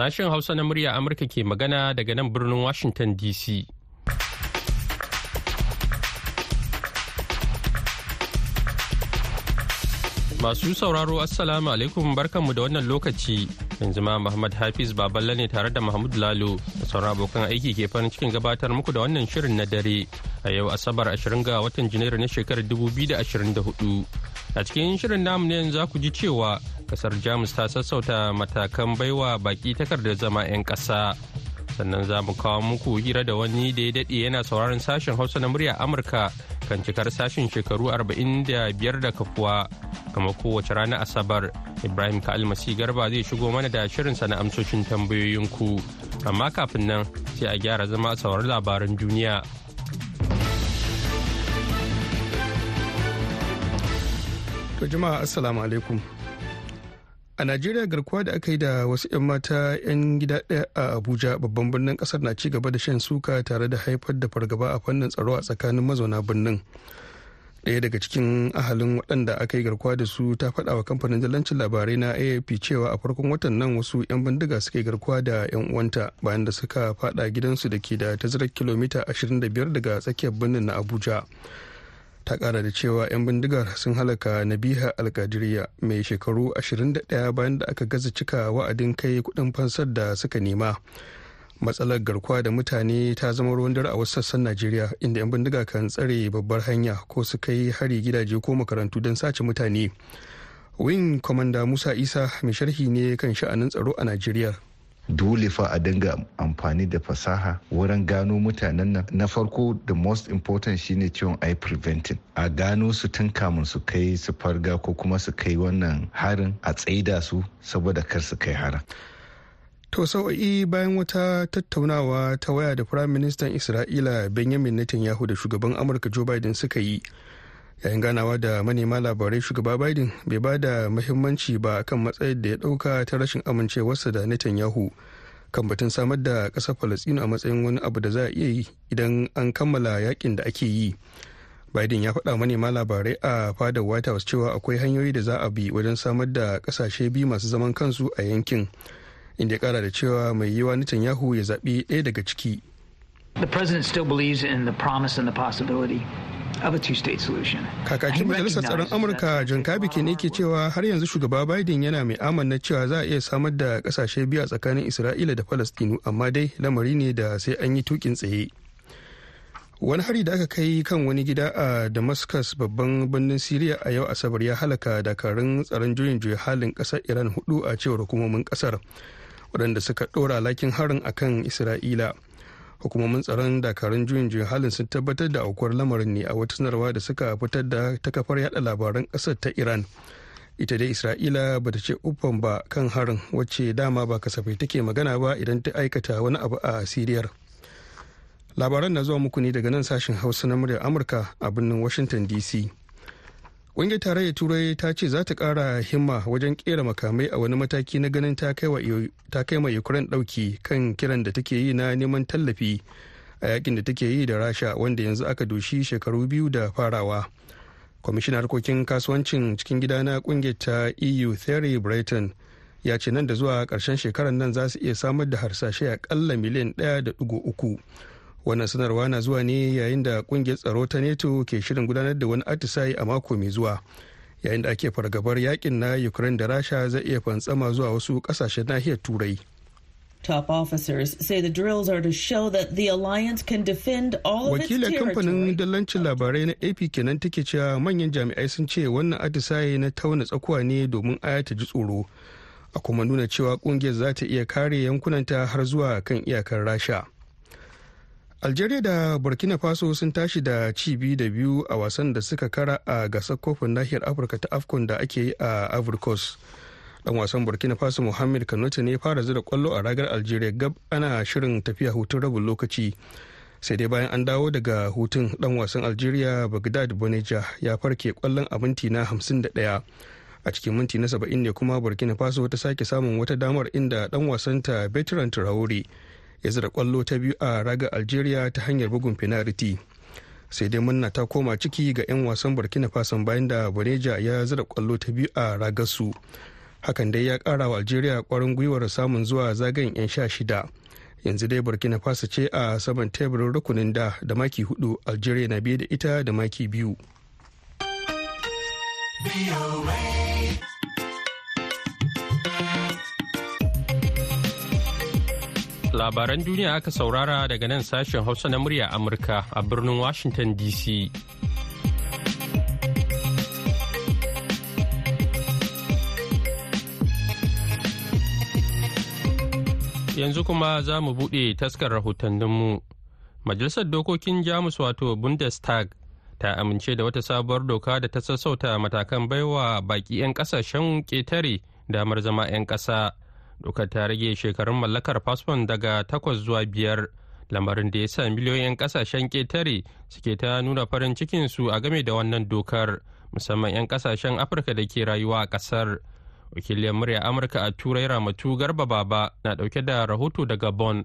Sashen Hausa na murya Amurka ke magana daga nan birnin Washington DC. Masu sauraro Assalamu alaikum barkanmu da wannan lokaci. Yanzu ma Muhammad Hafiz Baballe ne tare da Mahmud Lalo da sauran abokan aiki ke farin cikin gabatar muku da wannan shirin na dare a yau Asabar 20 ga watan Janairu na shekarar 2024. A cikin shirin namu ne za ku ji cewa ƙasar Jamus ta sassauta matakan baiwa baki takardar zama 'yan ƙasa. sannan za mu kawo muku hira da wani da ya daɗe yana sauraron sashen hausa na murya amurka kan cikar sashen shekaru 45 da kafuwa. Kama kowace rana asabar ibrahim kalmasi garba zai shigo mana da shirinsa na amsoshin tambayoyinku. Amma kafin nan sai a gyara zama a saurari labaran duniya. Jama'a assalamu alaikum. A najeriya garkuwa da aka yi da wasu 'yan mata 'yan gida ɗaya a abuja babban birnin ƙasar na ci gaba da shan suka tare da haifar da fargaba a fannin tsaro a tsakanin mazauna birnin. Ɗaya daga cikin ahalin waɗanda aka yi garkuwa da su ta faɗa wa kamfanin dalancin labarai na afp cewa a farkon watan nan wasu 'yan bindiga suka yi garkuwa da 'yan uwanta bayan da suka faɗa gidansu da ke da tazarar kilomita 25 daga tsakiyar birnin na abuja. Ta kara da cewa 'yan bindigar sun halaka nabiha alkadiriya mai shekaru 21 bayan da aka gaza cika wa'adin kai kuɗin fansar da suka nema. Matsalar garkuwa da mutane ta zama ruwan dare a wasu sassan najeriya inda 'yan bindiga kan tsare babbar hanya ko su kai hari gidaje ko makarantu don sace mutane. Wing commander musa isa mai sharhi ne kan sha'anin tsaro a najeriya. Dole fa a dinga amfani da fasaha wurin gano mutanen nan. Na farko the most important shine ciwon ai preventing. A gano su tun kamun su kai su farga ko kuma su kai wannan harin a tsaida su saboda kar su kai harin. To sau'i bayan wata tattaunawa ta waya da Firayim Ministan Isra'ila Benjamin Netanyahu da shugaban Amurka Joe Biden suka yi yayin ganawa da manema labarai shugaba biden bai ba da mahimmanci ba kan matsayin da ya ɗauka ta rashin amincewarsa da netanyahu kan batun samar da ƙasar falastinu a matsayin wani abu da za a iya yi idan an kammala yaƙin da ake yi. Biden ya faɗa manema labarai a fadar white house cewa akwai hanyoyi da za a bi wajen samar da ƙasashe biyu masu zaman kansu a yankin inda ya kara da cewa mai yiwa netanyahu ya zaɓi ɗaya daga ciki. The president still believes in the promise and the possibility. Of a two-state solution. Kakakin Majalisar Tsaron Amurka John Kirby ke ne ke cewa har yanzu shugaba Biden yana mai amanna cewa za a iya samar da ƙasashe biyu a tsakanin Isra'ila da Falastinu amma dai lamari ne da sai an yi tukin tsaye. Wani hari da aka kai kan wani gida a Damascus babban birnin Siriya a yau Asabar ya halaka dakarun tsaron juyin juya halin ƙasar Iran huɗu a cewar hukumomin ƙasar waɗanda suka ɗora lakin harin akan Isra'ila. Hukumomin tsaron dakarun juyin juyin halin sun tabbatar da aukuwar lamarin ne a wata sanarwa da suka fitar da ta kafar yada labaran ƙasar ta iran. Ita dai isra'ila ba ta ce uffan ba kan harin wacce dama ba kasafai take magana ba idan ta aikata wani abu a siriyar. Labaran na zuwa muku ne daga nan sashen hausa na muryar amurka a birnin washington dc ƙungiyar tarayyar turai ta ce za ta ƙara himma wajen ƙera makamai a wani mataki na ganin ta kai ma ukraine ɗauki kan kiran da take yi na neman tallafi a yaƙin da take yi da rasha wanda yanzu aka doshi shekaru biyu da farawa. Kwamishinan harkokin kasuwancin cikin gida na ƙungiyar ta eu theory brighton ya ce nan da zuwa ƙarshen shekarar nan za su iya samar da harsashe aƙalla miliyan ɗaya da ɗigo uku. Wannan sanarwa na zuwa ne yayin da ƙungiyar tsaro ta neto ke shirin gudanar da wani atisayi a mako mai zuwa. Yayin da ake fargabar yaƙin na ukraine da rasha zai iya fantsama zuwa wasu ƙasashen nahiyar turai. Top officers say the drills are to show that the alliance can defend all of its wakilar kamfanin dallancin labarai na ap kenan take cewa manyan jami'ai sun ce wannan atisaye na tauna tsakuwa ne domin aya ta ji tsoro a kuma nuna cewa ƙungiyar za ta iya kare yankunanta har zuwa kan iyakar rasha. Algeria da burkina faso sun tashi da ci biyu da biyu a wasan da suka kara a gasar kofin nahiyar afirka ta afcon da ake yi a coast. Dan wasan burkina faso mohamed kanute ne fara zira ƙwallo a ragar algeria gab ana shirin tafiya hutun rabin lokaci. Sai dai bayan an dawo daga hutun dan wasan algeria bagdad boneja ya farke ƙwallon a minti na 51 a cikin minti na 70 ne kuma burkina faso ta sake samun wata damar inda dan wasanta veteran traore ya zira ƙwallo ta biyu a raga algeria ta hanyar bugun penalty. Sai dai munna ta koma ciki ga 'yan wasan burkina faso bayan da boneja ya zira ƙwallo ta biyu a ragarsu hakan dai ya kara wa algeria kwarin gwiwar samun zuwa zagayen 'yan sha shida. Yanzu dai burkina faso ce a saman teburin rukunin da da maki huɗu algeria na biye da ita da maki biyu. Labaran duniya aka saurara daga nan sashen hausa na murya amurka a birnin washington dc yanzu kuma za mu buɗe taskar rahotanninmu. Majalisar dokokin jamus wato bundestag ta amince da wata sabuwar doka da ta sassauta matakan baiwa baki 'yan ƙasashen ƙetare damar zama 'yan ƙasa. Dokar ta rage shekarun mallakar fasfon daga takwas zuwa biyar. Lamarin da ya sa miliyoyin ƙasashen ƙetare suke ta nuna farin cikinsu a game da wannan dokar musamman 'yan ƙasashen afirka da ke rayuwa a ƙasar. Wakiliyar murya amurka a turai ramatu garba baba na ɗauke da rahoto daga bon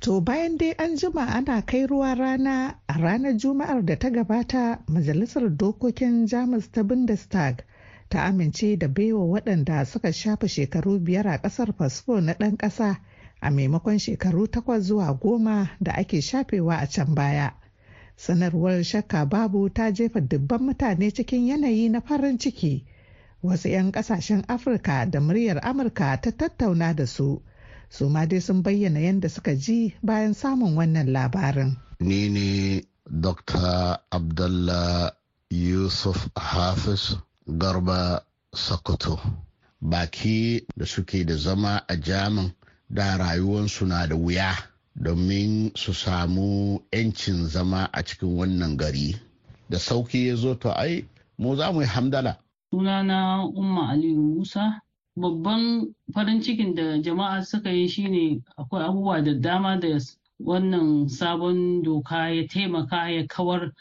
to bayan dai an jima ana kai ruwa rana a ranar juma'ar da ta gabata majalisar dokokin jamus ta bundestag ta amince da baiwa waɗanda suka shafa shekaru biyar a ƙasar fasfo na ɗan ƙasa a maimakon shekaru takwas zuwa goma da ake shafewa a can baya. Sanarwar shakka babu ta jefa dubban mutane cikin yanayi na farin ciki. Wasu 'yan ƙasashen afirka da muryar amurka ta tattauna da su. Su ma dai sun bayyana yadda suka ji bayan samun wannan labarin. Ni ne dr abdullah yusuf hafiz. Garba sokoto. Baki da suke da zama a jamin da rayuwansu na da wuya domin su samu 'yancin zama a cikin wannan gari. Da sauƙi ya zo to ai mu za mu yi hamdala. Sunana umma aliyu musa. Babban farin cikin da jama'a suka yi shine akwai abubuwa da dama da wannan sabon doka ya taimaka ya kawar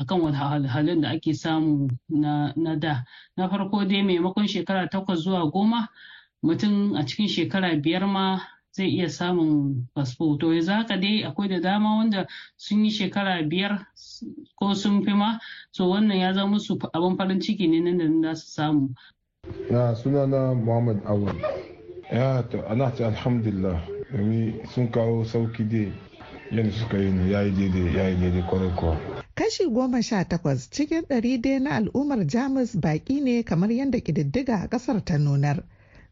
akan wahalhalun da ake samu na da. Na farko dai maimakon shekara takwas zuwa goma mutum a cikin shekara biyar ma zai iya samun fasfo. To yanzu haka dai akwai da dama wanda sun yi shekara biyar ko sun fi ma so wannan ya zama musu abin farin ciki ne nan da su samu. Na sunana muhammad awal. Ya to ana ce alhamdulillah domin sun kawo sauƙi dai yadda suka yi ne ya yi daidai ya yi daidai ƙwarai kuwa. Kashi goma sha takwas cikin ɗari dai na al'ummar jamus baƙi ne kamar yadda ƙididdiga a ƙasar ta nunar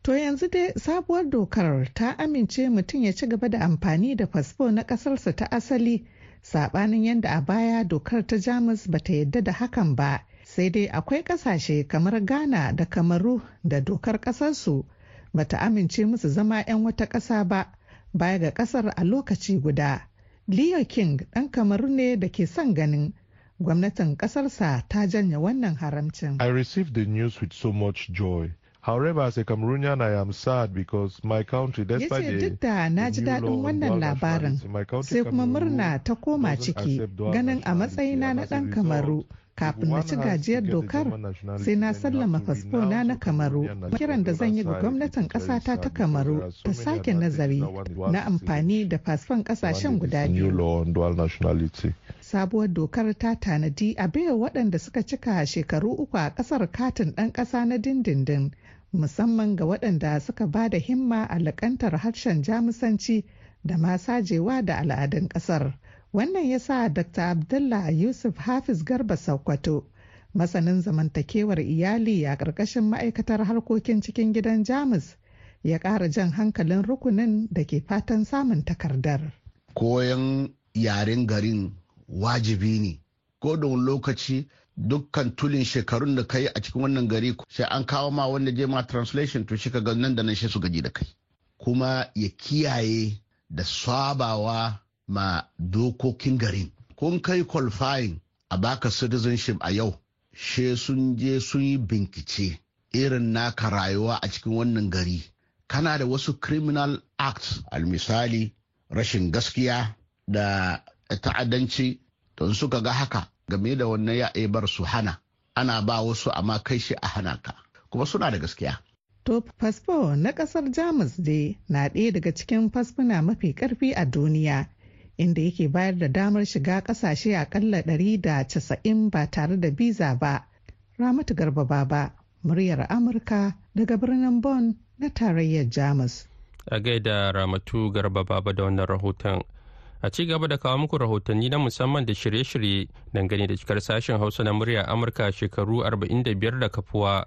To yanzu dai sabuwar dokar ta amince mutum ya ci gaba da amfani da fasfo na ƙasarsa ta asali saɓanin yadda a baya dokar ta Jamus ba ta yadda da hakan ba. Sai dai akwai ƙasashe kamar Ghana da Kamaru da dokar ƙasarsu ba ta amince musu zama 'yan wata ƙasa ba baya ga ƙasar a lokaci guda. Leo King ɗan Kamaru ne da ke son ganin gwamnatin ƙasarsa ta janye wannan haramcin. I received the news with so much joy. However, as a Cameroonian, I am sad because my country, despite the, duk da na ji daɗin wannan labarin sai kuma murna ta koma ciki ganin a matsayina na ɗan kamaru kafin na ci gajiyar dokar sai na sallama fasfona na kamaru. Kiran da zan yi ga gwamnatin ƙasata ta kamaru ta sake nazari na amfani da fasfon ƙasashen guda biyu. Sabuwar dokar ta tanadi a baiwa waɗanda suka cika shekaru uku a ƙasar katin ɗan ƙasa na dindindin musamman ga waɗanda suka ba da himma a laƙantar harshen jamusanci da masajewa da al'adun ƙasar. Wannan ya sa Dr. Abdullah Yusuf Hafiz Garba Sokoto, masanin zamantakewar iyali a ƙarƙashin ma'aikatar harkokin cikin gidan Jamus, ya ƙara jan hankalin rukunin da ke fatan samun takardar. Koyon yaren garin wajibi ne, ko da lokaci dukkan tulin shekarun da kai a cikin wannan gari sai an kawo ma wanda je ma translation to shi ka ga nan da nan shi su gaji da kai kuma ya kiyaye da sabawa ma dokokin garin. Kun kai qualifying a baka citizenship a yau she sun je sun yi bincike irin naka rayuwa a cikin wannan gari. Kana da wasu criminal acts almisali rashin gaskiya da ta'addanci don suka ga haka game da wannan ya bar su hana. Ana ba wasu amma kai shi a hana ka. Kuma suna da gaskiya. To fasfo na ƙasar Jamus dai na ɗaya daga cikin fasfuna mafi ƙarfi a duniya inda yake bayar da damar shiga ƙasashe akalla ɗari da casa'in ba tare da biza ba. Ramatu Garba Baba, muryar Amurka daga birnin Bonn na tarayyar Jamus. A gaida Ramatu Garba Baba da wannan rahoton. A ci gaba da kawo muku rahotanni na musamman da shirye-shirye dangane da cikar sashen Hausa na muryar Amurka shekaru 45 da kafuwa.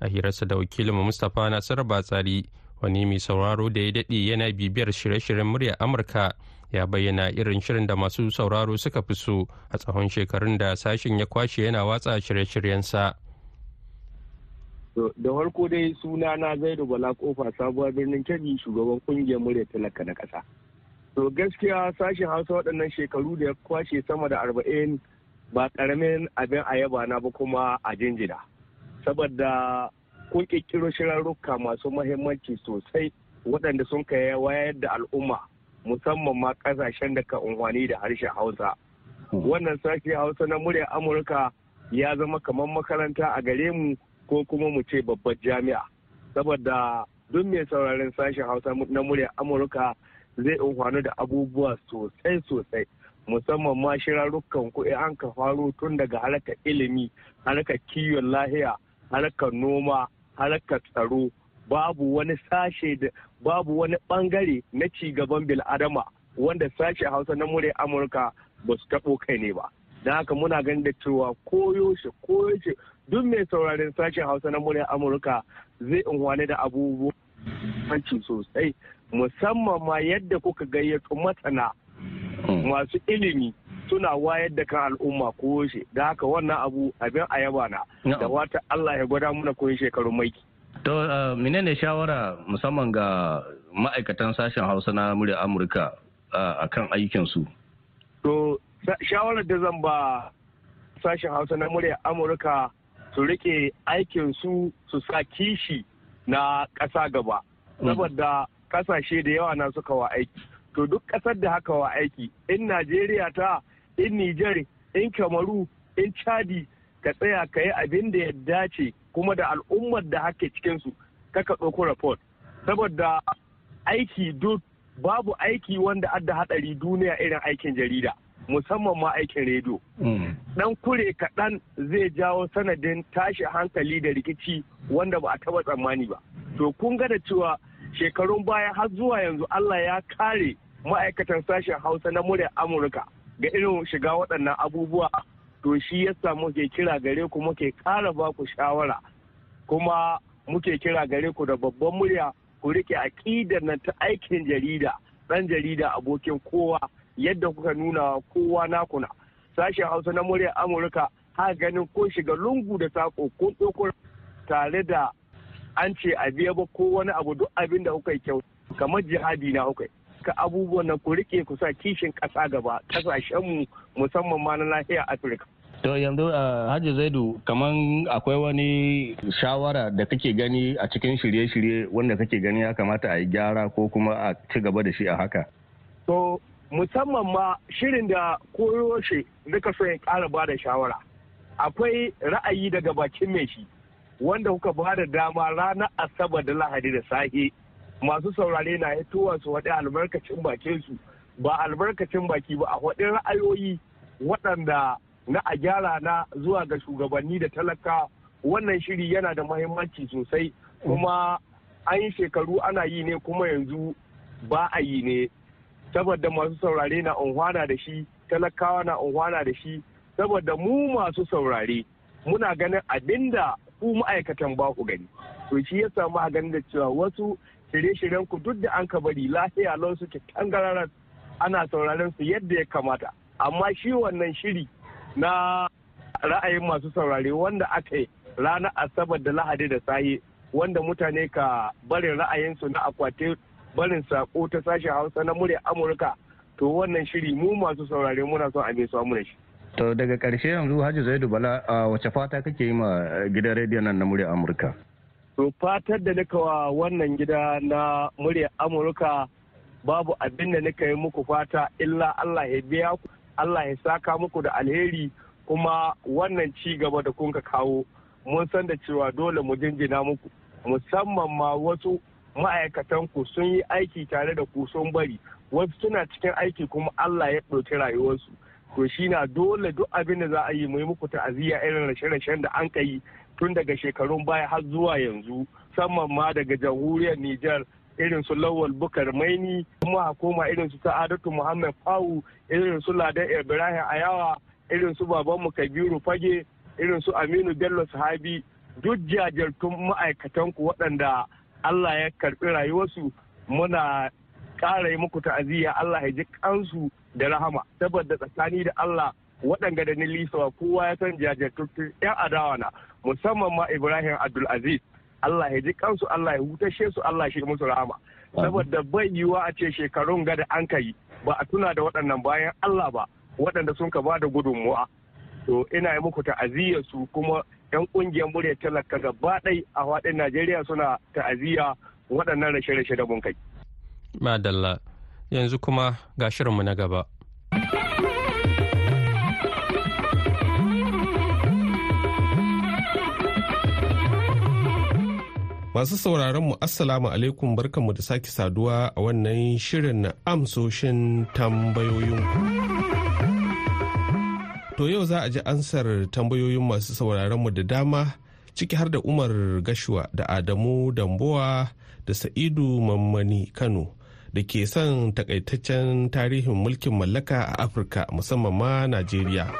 A hirarsa da wakilinmu Mustapha Nasir Batsari wani mai sauraro da ya daɗe yana bibiyar shirye-shiryen muryar Amurka ya bayyana irin shirin da masu sauraro suka fi so a tsawon shekarun da sashen ya kwashe yana watsa shirye-shiryensa. da farko dai suna na zaidu bala ƙofa sabuwar birnin kebbi shugaban ƙungiyar murya talaka na ƙasa to gaskiya sashen hausa waɗannan shekaru da ya kwashe sama da arba'in ba ƙaramin abin a yaba na ba kuma a jinjina saboda kun ƙirƙiro shirarruka masu mahimmanci sosai waɗanda sun kai wayar da al'umma musamman ma ƙasashen da ka unhwani da harshen hausa. Wannan sashen hausa na murya amurka ya zama kamar makaranta a gare mu ko kuma mu ce babbar jami'a. Saboda duk mai sauraren sashen hausa na muryar amurka zai amfani da abubuwa sosai sosai. Musamman ma shirarrukan kuɗi an ka faro tun daga harkar ilimi harkar kiwon lahiya harkar noma harkar tsaro babu wani sashe da babu wani ɓangare na cigaban bil'adama wanda sashen hausa na muryar amurka ba su taɓo kai ne ba. Don haka muna ganin da cewa koyaushe koyaushe duk mai sauraren sashen hausa na muryar amurka zai unwane da abubuwan sosai musamman ma yadda kuka gayyato masana masu ilimi suna wayar da kan al'umma koyaushe. Da haka wannan abu abin a yaba na. Da wata allah ya gwada muna koyi shekarun maiki To menene shawara musamman ga ma'aikatan sashen hausa na muryar amurka a kan aikinsu? To shawarar da zan ba sashen hausa na muryar amurka su riƙe aikin su sa kishi na ƙasa gaba. Saboda ƙasashe da yawa na suka wa aiki. To duk ƙasar da haka wa aiki in najeriya ta in niger in kamaru in chadi ka tsaya ka yi abin da ya dace kuma da al'ummar da hake cikinsu kaka ɗauko report saboda aiki duk babu aiki wanda adda haɗari duniya irin aikin jarida musamman ma aikin rediyo. Dan kure kaɗan zai jawo sanadin tashi hankali da rikici wanda ba a taɓa tsammani ba. To kun ga da cewa shekarun baya har zuwa yanzu Allah ya kare ma'aikatan sashen Hausa na muryar Amurka ga irin shiga waɗannan abubuwa. To shi yasa muke kira gare ku muke ƙara ba ku shawara. Kuma muke kira gare ku da babban murya ku riƙe aƙidar nan ta aikin jarida ɗan jarida abokin kowa yadda kuka nuna kowa nakuna sashen hausa na muryar amurka ha ganin ko shiga lungu da sako ko ɗaukar tare da an ce a biya ba ko wani abu duk abin da kuka yi kyau kamar jihadi na kuka ka abubuwan ku riƙe ku sa kishin ƙasa gaba ƙasashenmu musamman ma na nahiyar afirka. To yanzu Hajji Zaidu kaman akwai wani shawara da kake gani a cikin shirye-shirye wanda kake gani ya kamata a yi gyara ko kuma a ci gaba da shi a haka. To musamman ma shirin da koyaushe duka so ya ƙara ba da shawara. Akwai ra'ayi daga bakin mai shi wanda kuka ba da dama ranar asabar da lahadi da sahe masu saurare na hitowa su waɗi albarkacin bakin su ba albarkacin baki ba a waɗin ra'ayoyi waɗanda na a gyara na zuwa ga shugabanni da talaka. Wannan shiri yana da mahimmanci sosai kuma an yi shekaru ana yi ne kuma yanzu ba a yi ne. Saboda masu saurare na unhwana da shi talakawa na unhwana da shi. Saboda mu masu saurare muna ganin abin da ku ma'aikatan ba ku gani. To shi ya samu a ganin da cewa wasu shirye-shiryen ku duk da an ka bari lafiya lau suke tangararar ana sauraren su yadda ya kamata. Amma shi wannan shiri na ra'ayin masu saurare wanda aka yi ranar asabar da lahadi da sahi wanda mutane ka barin ra'ayinsu na akwati barin sako ta sashen hausa na murya amurka. To wannan shiri mu masu saurare muna son a su mu da shi. To daga ƙarshe yanzu hajji zaidu bala wace fata kake yi ma gidan rediyon nan na murya amurka? To fatar da nika wa wannan gida na murya amurka babu abin da nika yi muku fata illa allah ya biya ku. Allah ya saka muku da alheri kuma wannan ci gaba da kun ka kawo mun san da cewa dole mu jinjina muku. Musamman ma wasu ma'aikatan ku sun yi aiki tare da ku sun bari wasu suna cikin aiki kuma Allah ya ɗauki rayuwarsu. To shi na dole duk abin da za a yi mu yi muku ta'aziyya irin rashe-rashen da an yi tun daga shekarun baya har zuwa yanzu musamman ma daga jamhuriyar Nijar irin su Lawal Bukar Maini kuma hukuma irin su Sa'adatu Muhammad Fawu irin su Ladan Ibrahim Ayawa irin su babanmu Kabiru Fage irin su Aminu Bello Sahabi duk jajirtun ma'aikatan ku waɗanda Allah ya karɓi rayuwarsu muna ƙara yi muku ta'aziyya Allah ya ji kansu da rahama. Saboda tsakani da Allah waɗanda da ni lisawa kowa ya san jajirtattun 'yan adawa na musamman ma Ibrahim Abdulaziz. Allah ya ji kansu Allah ya hutashe su Allah shi musu rahama saboda bai yiwuwa a ce shekarun gada an kai ba a tuna da waɗannan bayan Allah ba waɗanda sun ka ba da gudunmuwa to ina yi muku ta'aziyya su kuma yan ƙungiyar murya talaka gaba ɗai a faɗin Najeriya suna ta'aziyya waɗannan rashe-rashe da mun kai. Madalla yanzu kuma ga shirinmu na gaba. Masu sauraron mu Assalamu alaikum barkanmu da sake saduwa a wannan shirin na amsoshin tambayoyinku. To yau za a ji ansar tambayoyin masu sauraron mu da dama ciki har da Umar Gashuwa da Adamu Damboa da Sa'idu Mammani Kano da ke son takaitaccen tarihin mulkin mallaka a Afirka musamman ma Najeriya.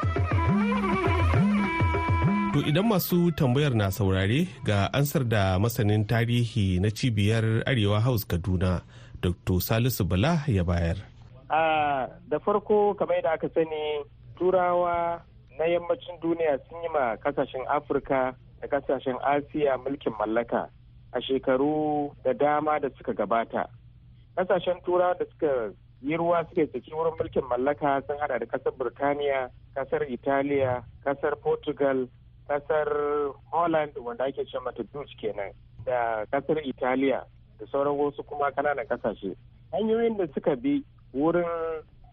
To idan masu tambayar na saurare ga ansar da masanin tarihi na cibiyar Arewa House Kaduna, Dr. Salisu Bala ya bayar. da farko kamar da aka sani turawa na yammacin duniya sun yi ma ƙasashen Afirka da ƙasashen Asiya mulkin mallaka a shekaru da dama da suka gabata. Kasashen turawa da suka yi ruwa suke tsaki wurin mulkin mallaka sun hada da ƙasar Birtaniya, ƙasar Italiya, ƙasar Portugal, ƙasar holland wanda ake ce mata dutch kenan da ƙasar italiya da sauran wasu kuma ƙananan ƙasashe hanyoyin da suka bi wurin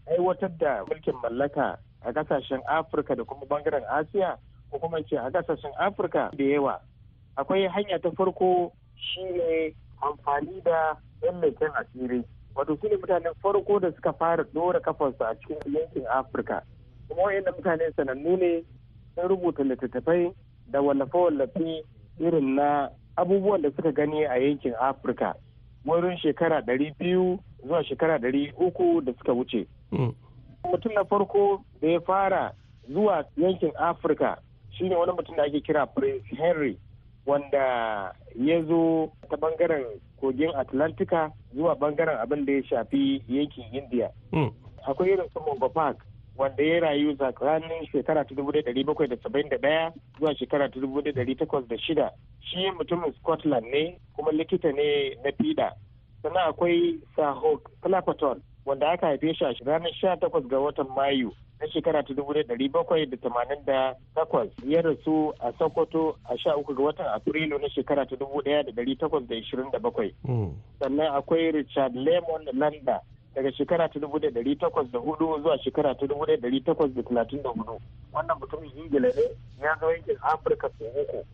aiwatar da mulkin mallaka a ƙasashen afirka da kuma ɓangaren asiya ko kuma ce a ƙasashen afirka da yawa. Akwai hanya ta farko shine amfani da yan asiri. Wato su ne mutanen farko da suka fara dora kafarsu a cikin yankin afirka. Kuma wayannan mutane sanannu ne sun rubuta littattafai da wallafe-wallafe irin na abubuwan da suka gani a yankin afirka wurin shekara ɗari biyu zuwa shekara ɗari uku da suka wuce. Mutum na farko da ya fara zuwa yankin afirka shine wani mutum da ake kira prince henry wanda ya zo ta ɓangaren kogin atlantika zuwa ɓangaren abin da ya shafi yankin india. Akwai irin su Park wanda ya rayu tsakanin shekara ta dubu ɗari bakwai da saba'in da ɗaya zuwa shekara ta dubu ɗari takwas da shida. Shi mutumin scotland ne kuma likita ne na fida. Sannan akwai sahok clapperton wanda aka haife shi a ranar sha takwas ga watan mayu na shekara ta dubu ɗari bakwai da tamanin da takwas. Ya rasu a sokoto a sha uku ga watan afrilu na shekara ta dubu ɗaya da ɗari takwas da ishirin da bakwai. Sannan akwai richard lemon landa daga shekara ta dubu ɗari takwas da huɗu zuwa shekara ta dubu ɗari takwas da talatin da huɗu. Wannan mutumin ingila ne ya zo yankin afirka sau uku.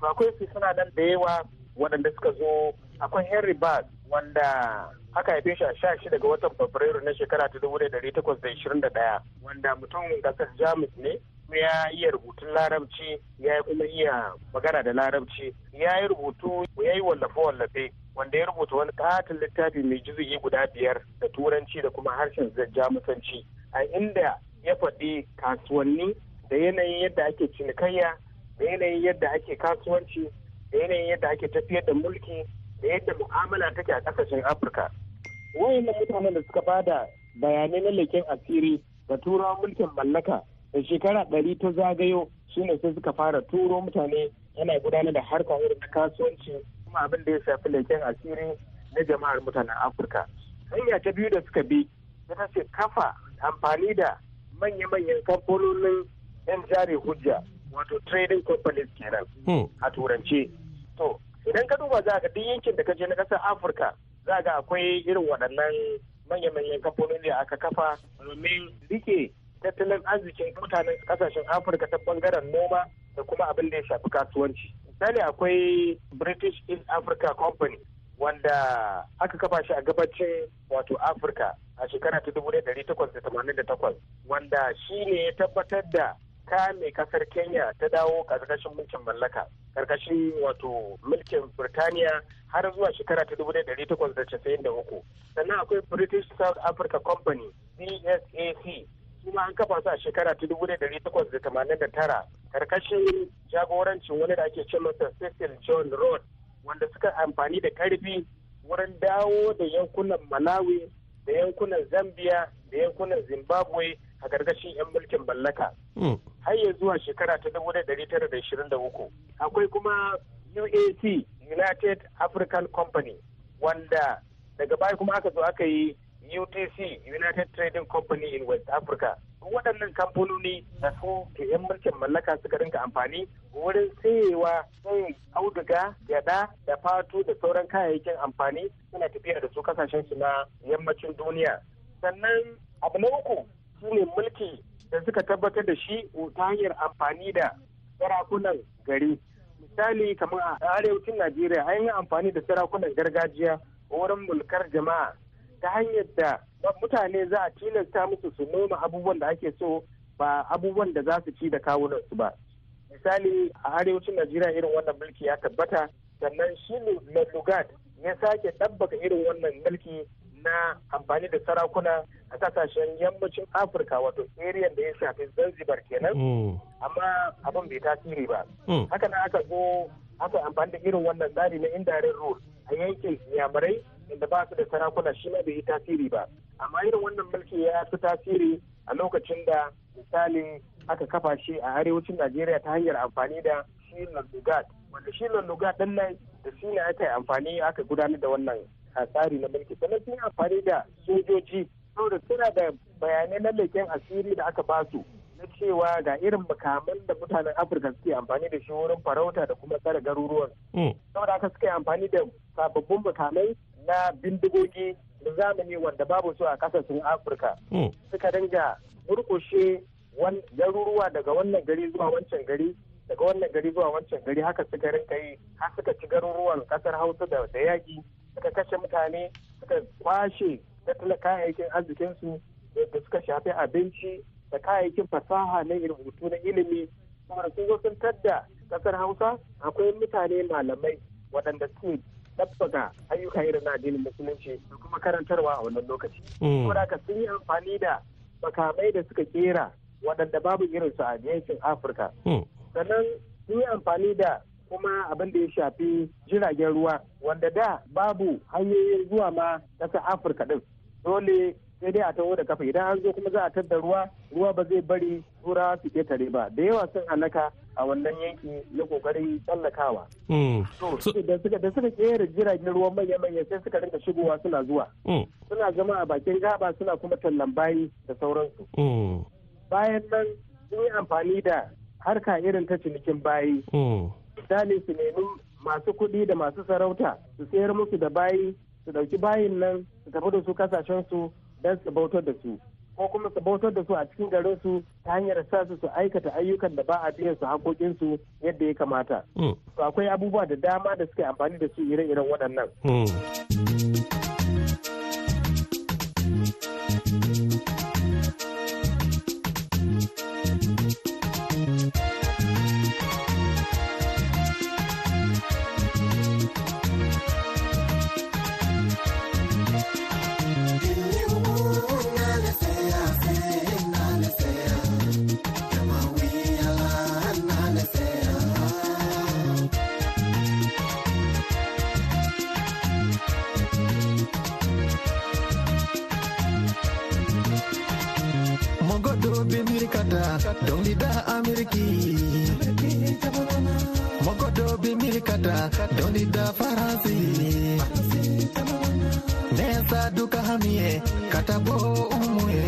To akwai su suna nan da yawa waɗanda suka zo akwai henry bad wanda aka haife shi a sha shida ga watan fabrairu na shekara ta dubu ɗari takwas da ishirin da ɗaya wanda mutumin ƙasar jamus ne. Ya iya rubutun larabci ya kuma iya magana da larabci. Ya yi rubutu ya yi wallafe-wallafe wanda ya rubuta wani katin littafi mai juzuyi guda biyar da turanci da kuma harshen jamusanci. A inda ya faɗi kasuwanni da yanayin yadda ake cinikayya da yanayin yadda ake kasuwanci da yanayin yadda ake tafiyar da mulki da yadda mu'amala take a ƙasashen afirka. Wayannan mutanen da suka ba da bayanai na leken asiri da turawan mulkin mallaka da shekara ɗari ta zagayo shine sai suka fara turo mutane yana gudanar da harkar irin kasuwanci kuma abin da ya shafi leken asiri na jama'ar mutanen afirka. Hanya ta biyu da suka bi ita ce kafa amfani da manya-manyan kamfanonin yan jari hujja wato trading companies kenan a turance. To idan ka duba za ga duk yankin da ka je na ƙasar afirka za ga akwai irin waɗannan manya-manyan kamfanoni da aka kafa domin riƙe tattalin arzikin mutanen ƙasashen afirka ta ɓangaren noma da kuma abin da ya shafi kasuwanci. Misali akwai british east africa company wanda aka kafa shi a gabacin wato afirka a shekara ta dubu ɗari takwas da tamanin da takwas wanda shi ne ya tabbatar da kame ƙasar kenya ta dawo ƙarƙashin mulkin mallaka ƙarƙashin wato mulkin birtaniya har zuwa shekara ta dubu ɗari takwas da casa'in da uku. Sannan akwai british south africa company bsac kuma an kafa su a shekara ta dubu ɗari takwas da tamanin da tara ƙarƙashin jagorancin wani da ake ce masa cecil john road wanda suka amfani da ƙarfi wurin dawo da yankunan malawi da yankunan zambia da yankunan zimbabwe a gargashin 'yan mulkin mallaka. Har ya zuwa shekara ta dubu ɗari tara da ishirin da uku. Akwai kuma uac united african company wanda daga baya kuma aka zo aka yi UTC United Trading Company in West Africa. Waɗannan kamfanoni da su ke 'yan mulkin mallaka suka rinka amfani wurin sayewa sai auduga, gyada da fatu da sauran kayayyakin amfani suna tafiya da su ƙasashen su na yammacin duniya. Sannan abu na uku shine mulki da suka tabbatar da shi ta hanyar amfani da sarakunan gari. Misali kamar a arewacin Najeriya an yi amfani da sarakunan gargajiya wurin mulkar jama'a ta hanyar da mutane za a tilasta musu su noma abubuwan da ake so ba abubuwan da za su ci da kawunansu ba. Misali a arewacin najeriya irin wannan mulki ya tabbata sannan shi lugard ya sake ɗabbaka irin wannan mulki na amfani da sarakuna a ƙasashen yammacin afirka wato area da ya shafi zanzibar kenan. Amma abin bai tasiri ba. Haka na aka zo aka amfani da irin wannan tsari na indirect rule a yankin yamurai inda ba su da sarakuna shi ma bai yi tasiri ba. Amma irin wannan mulki ya fi tasiri a lokacin da misali aka kafa shi a arewacin najeriya ta hanyar amfani da shi lullugat wanda shi lullugat ɗin nan da shi ne aka yi amfani aka gudanar da wannan tsari na mulki. Sannan sun amfani da sojoji saboda suna da bayanai na leken asiri da aka ba su na cewa ga irin makaman da mutanen afirka suke amfani da shi wurin farauta da kuma tsare garuruwan. Saboda haka suka yi amfani da sababbin makamai na bindigogi da zamani wanda babu su a ƙasashen afirka. Suka dinga murkushe garuruwa daga wannan gari zuwa wancan gari daga wannan gari zuwa wancan gari. Haka suka rinka yi har suka ci garuruwan ƙasar hausa da yaƙi. Suka kashe mutane suka kwashe tattalin kayayyakin arzikinsu da suka shafi abinci da kayayyakin fasaha na rubutu na ilimi. Saboda sun zo sun tadda ƙasar hausa akwai mutane malamai waɗanda suke ɗabbaka ayyuka irin na addinin musulunci da kuma karantarwa a wannan lokaci. Saboda haka sun yi amfani da makamai da suka kera waɗanda babu irinsu a yankin Afirka. Sannan sun yi amfani da kuma abin da ya shafi jiragen ruwa wanda da babu hanyoyin zuwa ma ƙasar Afirka ɗin. Dole sai dai a taho da kafa idan an zo kuma za a tadda ruwa ruwa ba zai bari turawa su ƙetare ba da yawa sun halaka a wannan yanki na ƙoƙarin tsallakawa. To da suka kera jiragen ruwan manya manya sai suka rinka shigowa suna zuwa. Suna zama a bakin gaba suna kuma tallan bayi da sauransu. Bayan nan sun yi amfani da harka irin ta cinikin bayi. Misali su nemi masu kuɗi da masu sarauta su sayar musu da bayi su ɗauki bayin nan su tafi da su ƙasashen su don su bautar da su ko kuma su bautar da su a cikin garin su ta hanyar sa su su aikata ayyukan da ba a biyan su hakokin su yadda ya kamata. To akwai abubuwa da dama da suke amfani da su ire-iren waɗannan. Mirkata dongida faransi nesa duka hamie katabo umwe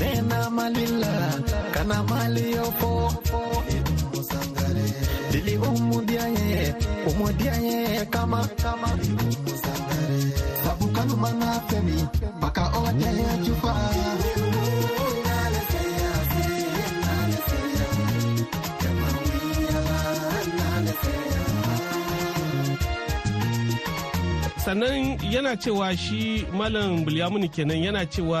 nena malila kana maliyofo dili umudiaye umudiaye kama kama sabu kanumana femi baka ote chufa sannan yana cewa shi malam bulyamuni kenan yana cewa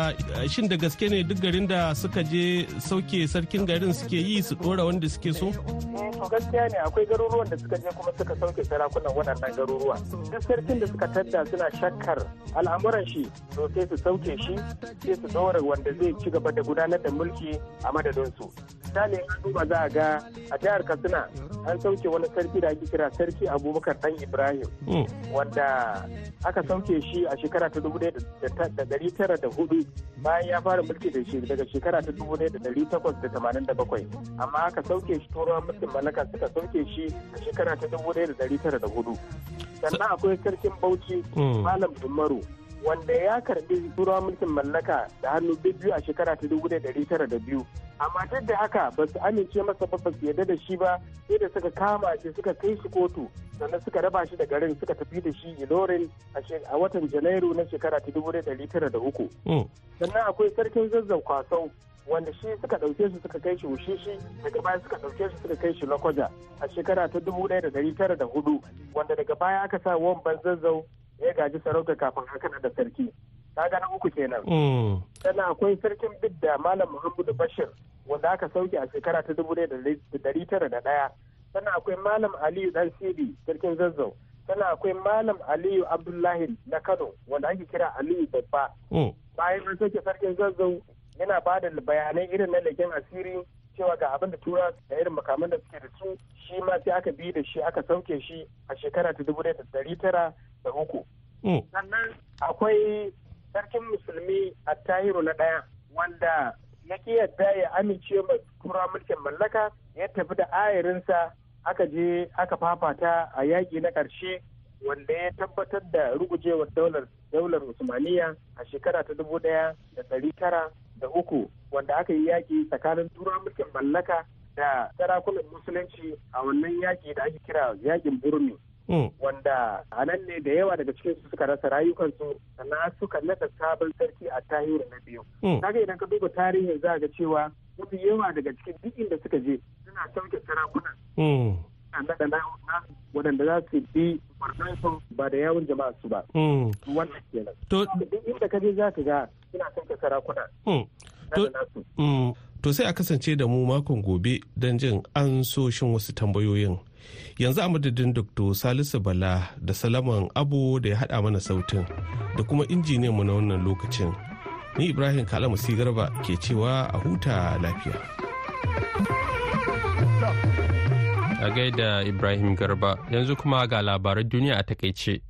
shin da gaske ne duk garin da suka je sauke sarkin garin suke yi su dora wanda suke so? To gaskiya ne akwai garuruwan da suka je kuma suka sauke sarakunan waɗannan garuruwa. Duk sarkin da suka tadda suna shakkar al'amuran shi to sai su sauke shi sai su dora wanda zai ci gaba da gudanar da mulki a madadinsu. Misali an duba za a ga a jihar katsina an sauke wani sarki da ake kira sarki abubakar dan ibrahim wanda aka sauke shi a shekara ta dubu da dari tara da huɗu bayan ya fara mulki da shi daga shekara ta dubu da dari takwas da tamanin da bakwai. Amma aka sauke shi turawan mulkin mallaka suka sauke shi a shekara ta dubu da dari tara da huɗu. Sannan akwai sarkin bauchi malam umaru wanda ya karɓi turawan mulkin mallaka da hannu biyu a shekara ta dubu da tara da biyu. Amma duk da haka ba su amince masa ba ba su yarda da shi ba sai da suka kama shi suka kai shi kotu sannan suka raba shi da garin suka tafi da shi ilorin a watan janairu na shekara ta dubu da tara da uku. Sannan akwai sarkin zazzau kwasau wanda shi suka ɗauke shi suka kai shi wushishi daga baya suka ɗauke shi suka kai shi lokoja a shekara ta dubu ɗaya da ɗari tara da huɗu wanda daga baya aka sa wamban zazzau ya gaji sarauta kafin haka da sarki. Kaga na uku kenan. Sannan akwai sarkin bidda malam muhammadu bashir wanda aka sauke a shekara ta dubu da dari tara da ɗaya. Sannan akwai malam aliyu dan sidi sarkin zazzau. Sannan akwai malam aliyu abdullahi na kano wanda ake kira aliyu babba. Bayan an sauke sarkin zazzau yana ba da bayanai irin na leken asiri cewa ga abin da tura da irin makaman da suke da su shi ma sai aka bi da shi aka sauke shi a shekara ta dubu da dari tara da uku. Sannan akwai sarkin musulmi a tahiru na ɗaya wanda ya ƙi yadda ya amince ma mulkin mallaka ya tafi da ayarinsa aka je aka fafata a yaƙi na ƙarshe wanda ya tabbatar da rugujewar daular daular usmaniya a shekara ta dubu ɗaya da ɗari tara da uku wanda aka yi yaƙi tsakanin tura mulkin mallaka da sarakunan musulunci a wannan yaƙi da ake kira yaƙin burmi. Wanda a nan ne da yawa daga cikin su suka rasa rayukansu sannan suka nada sabon sarki a tahiru na biyu. Kaga idan ka duba tarihin za ga cewa mafi yawa daga cikin duk inda suka je suna sauke sarakunan. Na waɗanda za su bi su ba da yawun jama'a su ba. Wannan kenan. Duk inda ka je za ka ga suna sauke sarakuna To sai a kasance da mu makon gobe don jin an soshin wasu tambayoyin. Yanzu a madadin Dr. Salisu Bala da Salaman Abu da ya haɗa mana sautin da kuma injiniyan mu na wannan lokacin. Ni Ibrahim Kalamu Garba ke cewa a huta lafiya. A gaida Ibrahim Garba yanzu kuma ga labaran duniya a taƙaice.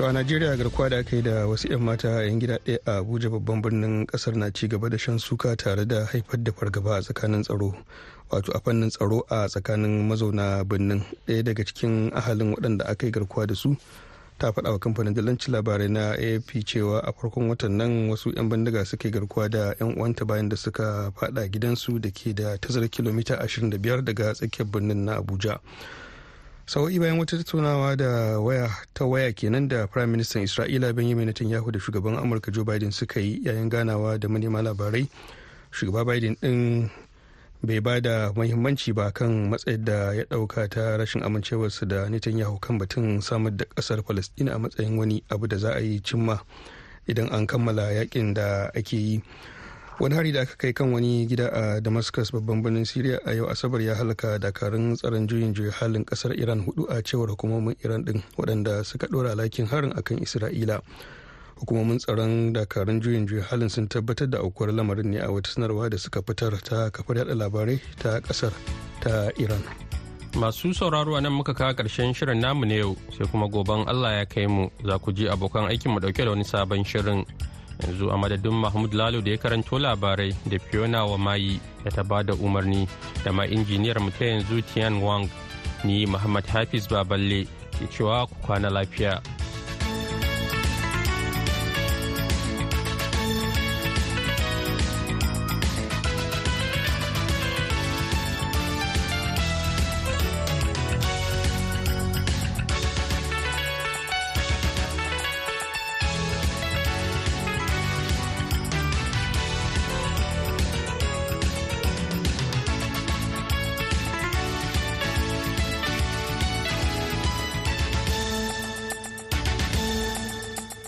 To a Najeriya garkuwa da aka yi da wasu 'yan mata 'yan gida ɗaya a Abuja babban birnin ƙasar na ci gaba da shan suka tare da haifar da fargaba a tsakanin tsaro. Wato a fannin tsaro a tsakanin mazauna birnin ɗaya daga cikin ahalin waɗanda aka yi garkuwa da su ta faɗa wa kamfanin dalanci labarai na AFP cewa a farkon watan nan wasu 'yan bindiga suka yi garkuwa da 'yan uwanta bayan da suka faɗa gidansu da ke da tazarar kilomita 25 daga tsakiyar birnin na Abuja. Sau'i bayan wata tattaunawa da waya ta waya kenan da prime minister isra'ila benjamin netanyahu da shugaban amurka joe biden suka yi yayin ganawa da manema labarai. Shugaba biden din bai ba da mahimmanci ba kan matsayin da ya ɗauka ta rashin amincewarsa da netanyahu kan batun samar da ƙasar palestina a matsayin wani abu da za a yi cimma idan an kammala yaƙin da ake yi. Wani hari da aka kai kan wani gida a damascus babban birnin syria a yau asabar ya halaka dakarun tsaron juyin juya halin ƙasar iran huɗu a cewar hukumomin iran din waɗanda suka ɗora alhakin harin akan isra'ila. Hukumomin tsaron dakarun juyin juya halin sun tabbatar da aukuwar lamarin ne a wata sanarwa da suka fitar ta kafar yada labarai ta ƙasar ta iran. Masu sauraro nan muka kawo ƙarshen shirin namu na yau sai kuma goben allah ya kai mu za ku ji abokan aikin mu ɗauke da wani sabon shirin. Yanzu a madadin mahmud lalo da ya karanto labarai da fiona wa mayi da ta ba da umarni da ma injiniyar mu ta yanzu tian wang ni muhammad hafiz baballe ke cewa ku kwana lafiya.